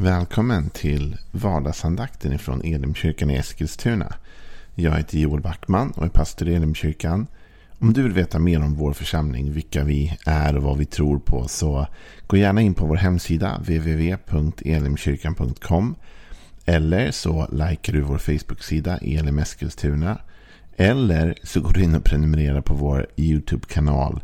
Välkommen till vardagsandakten ifrån Elimkyrkan i Eskilstuna. Jag heter Joel Backman och är pastor i Elimkyrkan. Om du vill veta mer om vår församling, vilka vi är och vad vi tror på så gå gärna in på vår hemsida www.elimkyrkan.com eller så likar du vår Facebook-sida Elim Eskilstuna eller så går du in och prenumererar på vår YouTube-kanal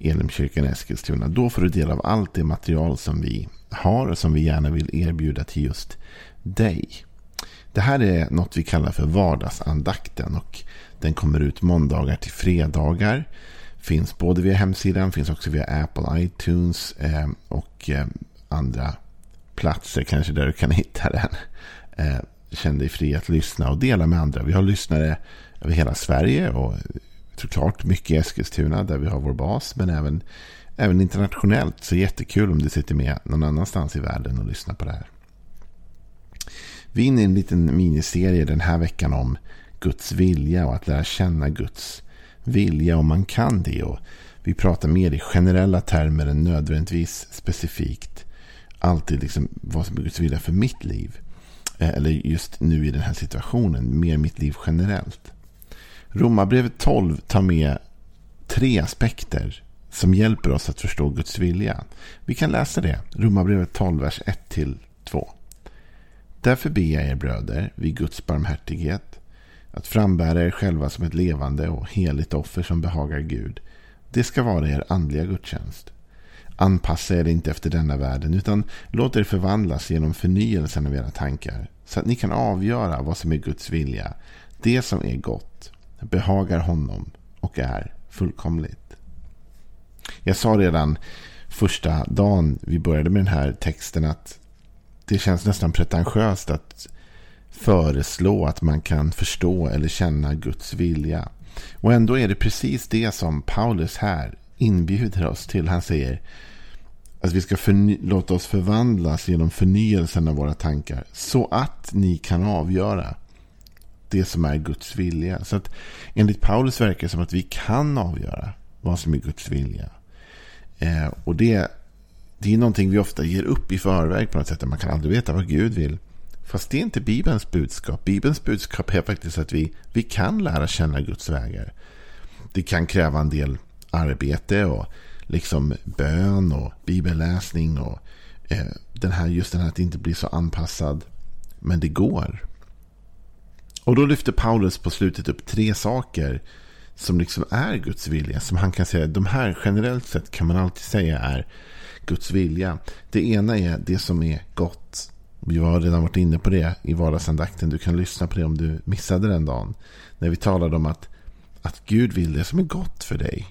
Elimkyrkan Eskilstuna. Då får du del av allt det material som vi har och som vi gärna vill erbjuda till just dig. Det här är något vi kallar för vardagsandakten och den kommer ut måndagar till fredagar. Finns både via hemsidan, finns också via Apple, iTunes eh, och eh, andra platser kanske där du kan hitta den. Eh, känn dig fri att lyssna och dela med andra. Vi har lyssnare över hela Sverige och såklart mycket i Eskilstuna där vi har vår bas. Men även, även internationellt. Så jättekul om du sitter med någon annanstans i världen och lyssnar på det här. Vi är inne i en liten miniserie den här veckan om Guds vilja och att lära känna Guds vilja om man kan det. Och vi pratar mer i generella termer än nödvändigtvis specifikt. Alltid liksom vad som är Guds vilja för mitt liv. Eh, eller just nu i den här situationen. Mer mitt liv generellt. Romarbrevet 12 tar med tre aspekter som hjälper oss att förstå Guds vilja. Vi kan läsa det. Romarbrevet 12, vers 1-2. Därför ber jag er bröder, vid Guds barmhärtighet, att frambära er själva som ett levande och heligt offer som behagar Gud. Det ska vara er andliga gudstjänst. Anpassa er inte efter denna världen, utan låt er förvandlas genom förnyelsen av era tankar, så att ni kan avgöra vad som är Guds vilja, det som är gott behagar honom och är fullkomligt. Jag sa redan första dagen vi började med den här texten att det känns nästan pretentiöst att föreslå att man kan förstå eller känna Guds vilja. Och ändå är det precis det som Paulus här inbjuder oss till. Han säger att vi ska låta oss förvandlas genom förnyelsen av våra tankar. Så att ni kan avgöra det som är Guds vilja. Så att enligt Paulus verkar det som att vi kan avgöra vad som är Guds vilja. Eh, och det, det är någonting vi ofta ger upp i förväg på något sätt. Man kan aldrig veta vad Gud vill. Fast det är inte Bibelns budskap. Bibelns budskap är faktiskt att vi, vi kan lära känna Guds vägar. Det kan kräva en del arbete och liksom bön och bibelläsning och eh, den här, just den här att inte bli så anpassad. Men det går. Och då lyfter Paulus på slutet upp tre saker som liksom är Guds vilja. Som han kan säga, de här generellt sett kan man alltid säga är Guds vilja. Det ena är det som är gott. Vi har redan varit inne på det i vardagsandakten. Du kan lyssna på det om du missade den dagen. När vi talade om att, att Gud vill det som är gott för dig.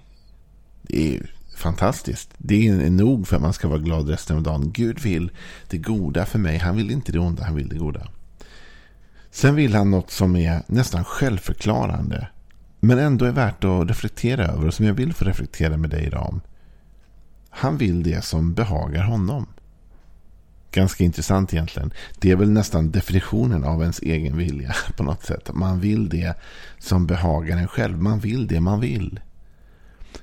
Det är fantastiskt. Det är nog för att man ska vara glad resten av dagen. Gud vill det goda för mig. Han vill inte det onda, han vill det goda. Sen vill han något som är nästan självförklarande. Men ändå är värt att reflektera över och som jag vill få reflektera med dig idag om. Han vill det som behagar honom. Ganska intressant egentligen. Det är väl nästan definitionen av ens egen vilja på något sätt. Man vill det som behagar en själv. Man vill det man vill.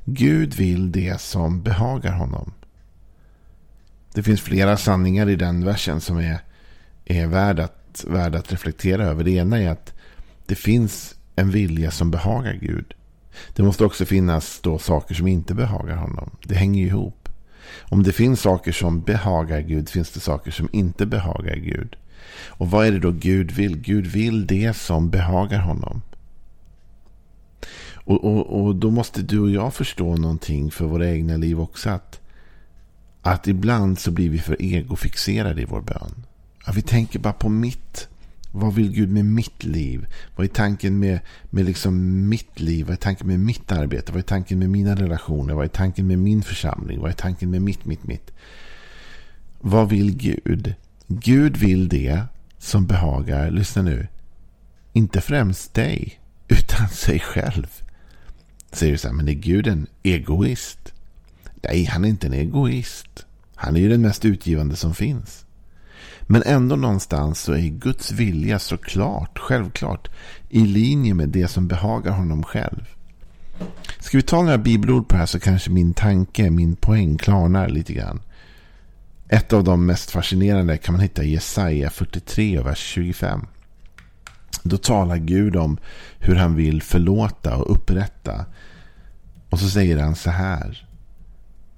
Gud vill det som behagar honom. Det finns flera sanningar i den versen som är, är värd att värda att reflektera över. Det ena är att det finns en vilja som behagar Gud. Det måste också finnas då saker som inte behagar honom. Det hänger ihop. Om det finns saker som behagar Gud finns det saker som inte behagar Gud. Och vad är det då Gud vill? Gud vill det som behagar honom. Och, och, och då måste du och jag förstå någonting för våra egna liv också. Att, att ibland så blir vi för egofixerade i vår bön. Att vi tänker bara på mitt. Vad vill Gud med mitt liv? Vad är tanken med, med liksom mitt liv? Vad är tanken med mitt arbete? Vad är tanken med mina relationer? Vad är tanken med min församling? Vad är tanken med mitt, mitt, mitt? Vad vill Gud? Gud vill det som behagar, lyssna nu, inte främst dig, utan sig själv. Säger du så här, men är Gud en egoist? Nej, han är inte en egoist. Han är ju den mest utgivande som finns. Men ändå någonstans så är Guds vilja såklart, självklart, i linje med det som behagar honom själv. Ska vi ta några bibelord på det här så kanske min tanke, min poäng klarnar lite grann. Ett av de mest fascinerande kan man hitta i Jesaja 43, vers 25. Då talar Gud om hur han vill förlåta och upprätta. Och så säger han så här.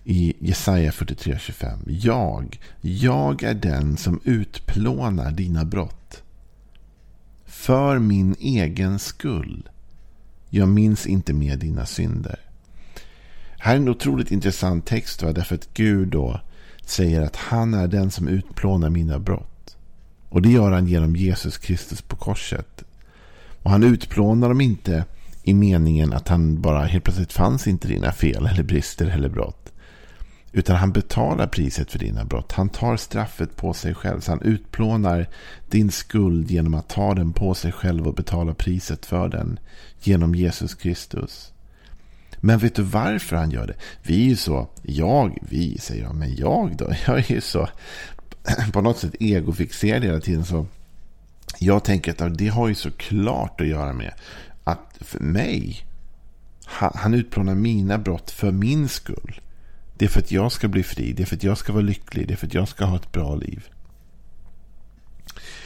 I Jesaja 43.25. Jag, jag är den som utplånar dina brott. För min egen skull. Jag minns inte mer dina synder. Här är en otroligt intressant text. Va? Därför att Gud då säger att han är den som utplånar mina brott. Och det gör han genom Jesus Kristus på korset. Och han utplånar dem inte i meningen att han bara helt plötsligt fanns inte dina fel eller brister eller brott. Utan han betalar priset för dina brott. Han tar straffet på sig själv. Så han utplånar din skuld genom att ta den på sig själv och betala priset för den. Genom Jesus Kristus. Men vet du varför han gör det? Vi är ju så, jag, vi säger jag, men jag då? Jag är ju så på något sätt egofixerad hela tiden. Så jag tänker att det har ju såklart att göra med att för mig, han utplånar mina brott för min skull. Det är för att jag ska bli fri, det är för att jag ska vara lycklig, det är för att jag ska ha ett bra liv.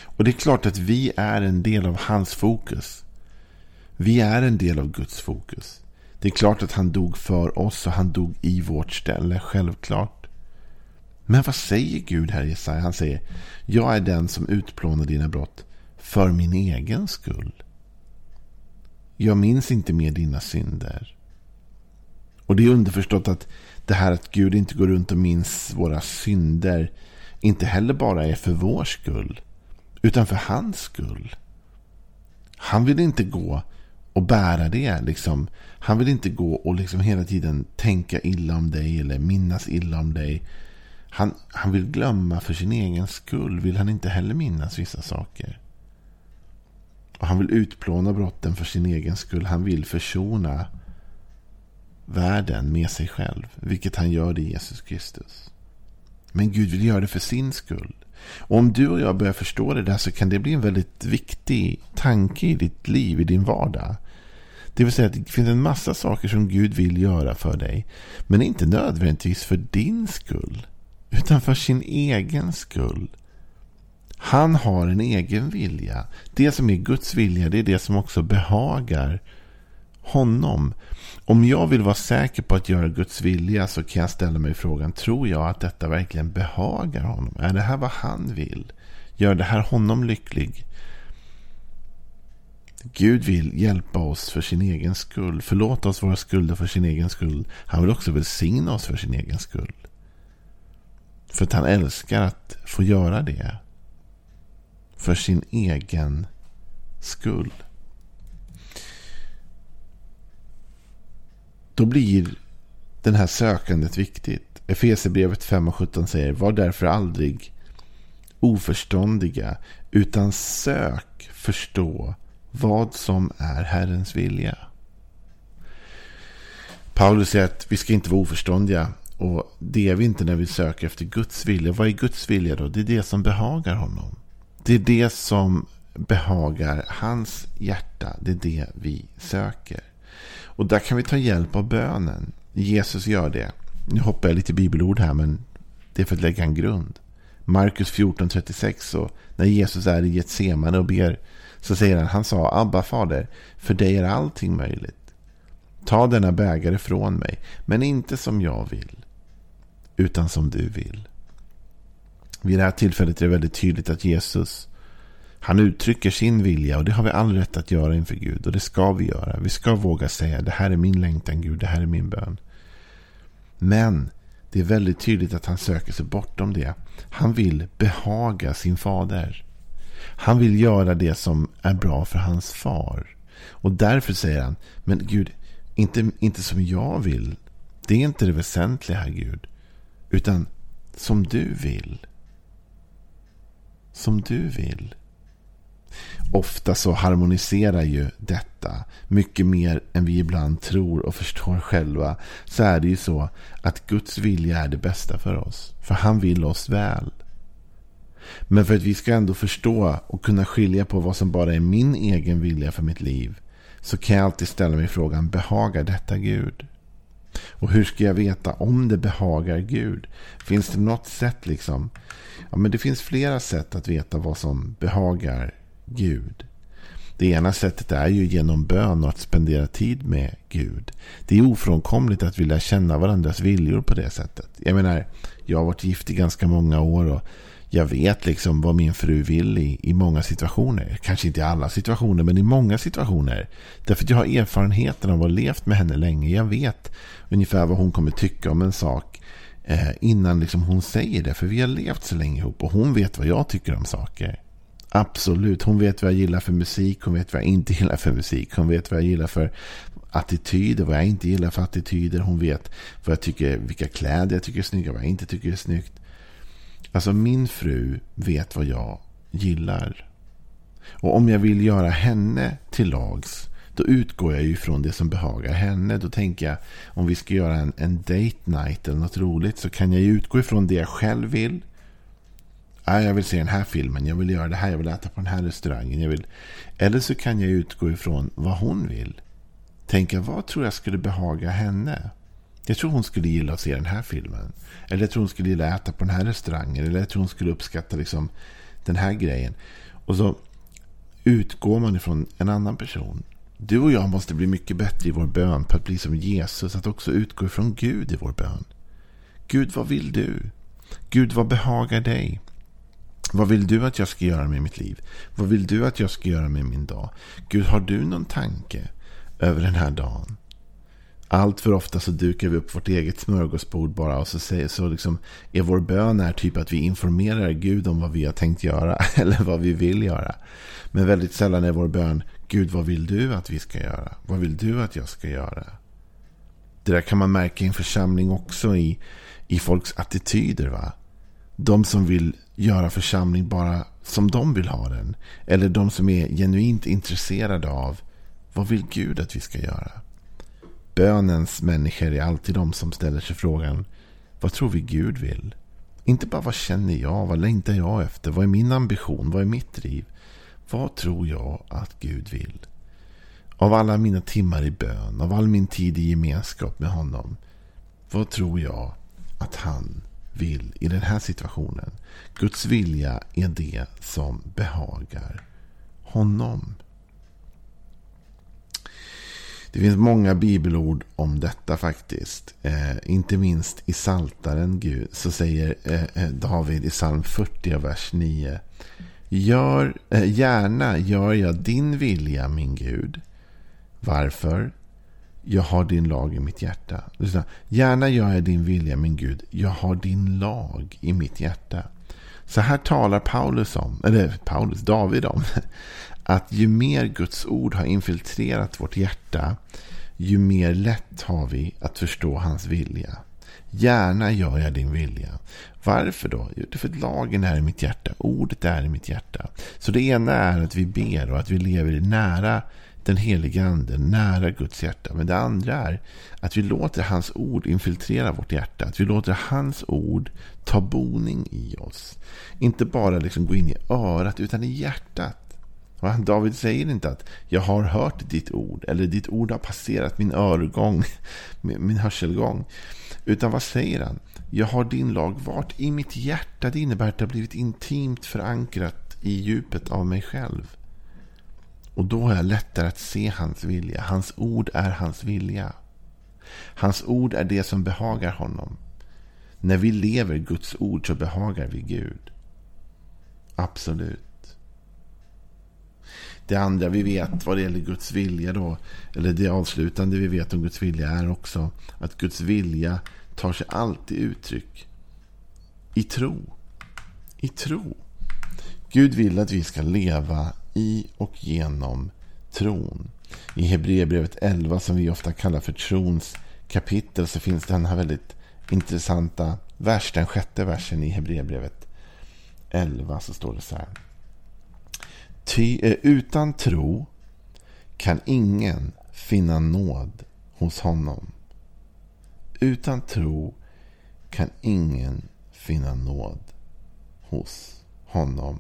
Och det är klart att vi är en del av hans fokus. Vi är en del av Guds fokus. Det är klart att han dog för oss och han dog i vårt ställe, självklart. Men vad säger Gud här i Jesaja? Han säger, jag är den som utplånar dina brott för min egen skull. Jag minns inte mer dina synder. Och det är underförstått att det här att Gud inte går runt och minns våra synder inte heller bara är för vår skull. Utan för hans skull. Han vill inte gå och bära det. Liksom. Han vill inte gå och liksom hela tiden tänka illa om dig eller minnas illa om dig. Han, han vill glömma för sin egen skull. Vill han inte heller minnas vissa saker. Och han vill utplåna brotten för sin egen skull. Han vill försona världen med sig själv. Vilket han gör i Jesus Kristus. Men Gud vill göra det för sin skull. Och om du och jag börjar förstå det där så kan det bli en väldigt viktig tanke i ditt liv, i din vardag. Det vill säga att det finns en massa saker som Gud vill göra för dig. Men inte nödvändigtvis för din skull. Utan för sin egen skull. Han har en egen vilja. Det som är Guds vilja, det är det som också behagar honom. Om jag vill vara säker på att göra Guds vilja så kan jag ställa mig frågan, tror jag att detta verkligen behagar honom? Är det här vad han vill? Gör det här honom lycklig? Gud vill hjälpa oss för sin egen skull. Förlåta oss våra skulder för sin egen skull. Han vill också välsigna oss för sin egen skull. För att han älskar att få göra det för sin egen skull. Då blir den här sökandet viktigt. Efesierbrevet 5 och 17 säger Var därför aldrig oförståndiga utan sök förstå vad som är Herrens vilja. Paulus säger att vi ska inte vara oförståndiga. Och det är vi inte när vi söker efter Guds vilja. Vad är Guds vilja då? Det är det som behagar honom. Det är det som behagar hans hjärta. Det är det vi söker. Och där kan vi ta hjälp av bönen. Jesus gör det. Nu hoppar jag lite bibelord här men det är för att lägga en grund. Markus 14.36 och när Jesus är i Getsemane och ber så säger han, han sa Abba fader, för dig är allting möjligt. Ta denna bägare från mig, men inte som jag vill, utan som du vill. Vid det här tillfället är det väldigt tydligt att Jesus han uttrycker sin vilja och det har vi all rätt att göra inför Gud. Och det ska vi göra. Vi ska våga säga det här är min längtan Gud, det här är min bön. Men det är väldigt tydligt att han söker sig bortom det. Han vill behaga sin fader. Han vill göra det som är bra för hans far. Och därför säger han, men Gud, inte, inte som jag vill. Det är inte det väsentliga här Gud. Utan som du vill som du vill. Ofta så harmoniserar ju detta mycket mer än vi ibland tror och förstår själva. Så är det ju så att Guds vilja är det bästa för oss. För han vill oss väl. Men för att vi ska ändå förstå och kunna skilja på vad som bara är min egen vilja för mitt liv. Så kan jag alltid ställa mig frågan, behagar detta Gud? Och hur ska jag veta om det behagar Gud? Finns det något sätt liksom? Ja, men det finns flera sätt att veta vad som behagar Gud. Det ena sättet är ju genom bön och att spendera tid med Gud. Det är ofrånkomligt att vi lär känna varandras viljor på det sättet. Jag menar, jag har varit gift i ganska många år och jag vet liksom vad min fru vill i, i många situationer. Kanske inte i alla situationer, men i många situationer. Därför att jag har erfarenheten av att ha levt med henne länge. Jag vet ungefär vad hon kommer tycka om en sak eh, innan liksom hon säger det. För vi har levt så länge ihop och hon vet vad jag tycker om saker. Absolut, hon vet vad jag gillar för musik, hon vet vad jag inte gillar för musik. Hon vet vad jag gillar för attityder, vad jag inte gillar för attityder. Hon vet vad jag tycker, vilka kläder jag tycker är snygga, vad jag inte tycker är snyggt. Alltså min fru vet vad jag gillar. Och om jag vill göra henne till lags. Då utgår jag ju från det som behagar henne. Då tänker jag om vi ska göra en, en date night eller något roligt. Så kan jag ju utgå ifrån det jag själv vill. Ah, jag vill se den här filmen. Jag vill göra det här. Jag vill äta på den här restaurangen. Jag vill... Eller så kan jag utgå ifrån vad hon vill. Tänka vad tror jag skulle behaga henne. Jag tror hon skulle gilla att se den här filmen. Eller jag tror hon skulle gilla att äta på den här restaurangen. Eller jag tror hon skulle uppskatta liksom den här grejen. Och så utgår man ifrån en annan person. Du och jag måste bli mycket bättre i vår bön på att bli som Jesus. Att också utgå ifrån Gud i vår bön. Gud, vad vill du? Gud, vad behagar dig? Vad vill du att jag ska göra med mitt liv? Vad vill du att jag ska göra med min dag? Gud, har du någon tanke över den här dagen? Allt för ofta så dukar vi upp vårt eget smörgåsbord bara och så, säger, så liksom är vår bön är typ att vi informerar Gud om vad vi har tänkt göra eller vad vi vill göra. Men väldigt sällan är vår bön Gud vad vill du att vi ska göra? Vad vill du att jag ska göra? Det där kan man märka i en församling också i, i folks attityder. va? De som vill göra församling bara som de vill ha den. Eller de som är genuint intresserade av vad vill Gud att vi ska göra? Bönens människor är alltid de som ställer sig frågan vad tror vi Gud vill? Inte bara vad känner jag, vad längtar jag efter, vad är min ambition, vad är mitt driv? Vad tror jag att Gud vill? Av alla mina timmar i bön, av all min tid i gemenskap med honom. Vad tror jag att han vill i den här situationen? Guds vilja är det som behagar honom. Det finns många bibelord om detta faktiskt. Eh, inte minst i Saltaren Gud så säger eh, eh David i psalm 40 vers 9. Gör, eh, gärna gör jag din vilja min Gud. Varför? Jag har din lag i mitt hjärta. Gärna gör jag din vilja min Gud. Jag har din lag i mitt hjärta. Så här talar Paulus om, eller Paulus, David om att ju mer Guds ord har infiltrerat vårt hjärta, ju mer lätt har vi att förstå hans vilja. Gärna gör jag din vilja. Varför då? Jo, för att lagen är i mitt hjärta. Ordet är i mitt hjärta. Så det ena är att vi ber och att vi lever nära den heliga anden, nära Guds hjärta. Men det andra är att vi låter hans ord infiltrera vårt hjärta. Att vi låter hans ord ta boning i oss. Inte bara liksom gå in i örat utan i hjärtat. David säger inte att jag har hört ditt ord eller ditt ord har passerat min örgång, min hörselgång. Utan vad säger han? Jag har din lag vart i mitt hjärta. Det innebär att det har blivit intimt förankrat i djupet av mig själv. Och då har jag lättare att se hans vilja. Hans ord är hans vilja. Hans ord är det som behagar honom. När vi lever Guds ord så behagar vi Gud. Absolut. Det andra vi vet vad det gäller Guds vilja då, eller det avslutande vi vet om Guds vilja är också att Guds vilja tar sig alltid uttryck i tro. I tro. Gud vill att vi ska leva i och genom tron. I Hebreerbrevet 11 som vi ofta kallar för trons kapitel så finns den här väldigt intressanta vers, den sjätte versen i Hebreerbrevet 11 så står det så här. Ty, eh, utan tro kan ingen finna nåd hos honom. Utan tro kan ingen finna nåd hos honom.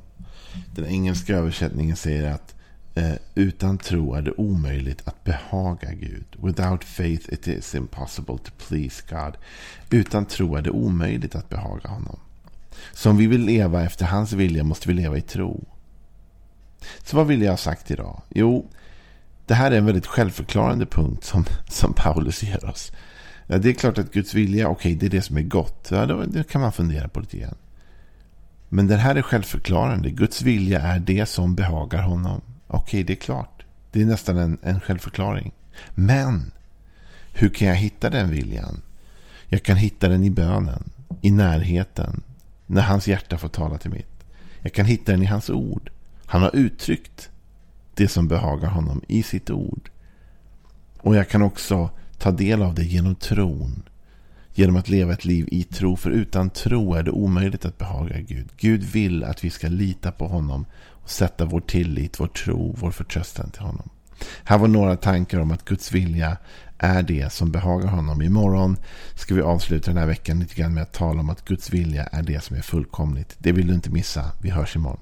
Den engelska översättningen säger att Eh, utan tro är det omöjligt att behaga Gud. Without faith it is impossible to please God. Utan tro är det omöjligt att behaga honom. Så om vi vill leva efter hans vilja måste vi leva i tro. Så vad vill jag ha sagt idag? Jo, det här är en väldigt självförklarande punkt som, som Paulus ger oss. Ja, det är klart att Guds vilja, okej, okay, det är det som är gott. Ja, då, det kan man fundera på lite grann. Men det här är självförklarande. Guds vilja är det som behagar honom. Okej, det är klart. Det är nästan en, en självförklaring. Men hur kan jag hitta den viljan? Jag kan hitta den i bönen, i närheten, när hans hjärta får tala till mitt. Jag kan hitta den i hans ord. Han har uttryckt det som behagar honom i sitt ord. Och jag kan också ta del av det genom tron. Genom att leva ett liv i tro. För utan tro är det omöjligt att behaga Gud. Gud vill att vi ska lita på honom. Och sätta vår tillit, vår tro, vår förtröstan till honom. Här var några tankar om att Guds vilja är det som behagar honom. Imorgon ska vi avsluta den här veckan lite grann med att tala om att Guds vilja är det som är fullkomligt. Det vill du inte missa. Vi hörs imorgon.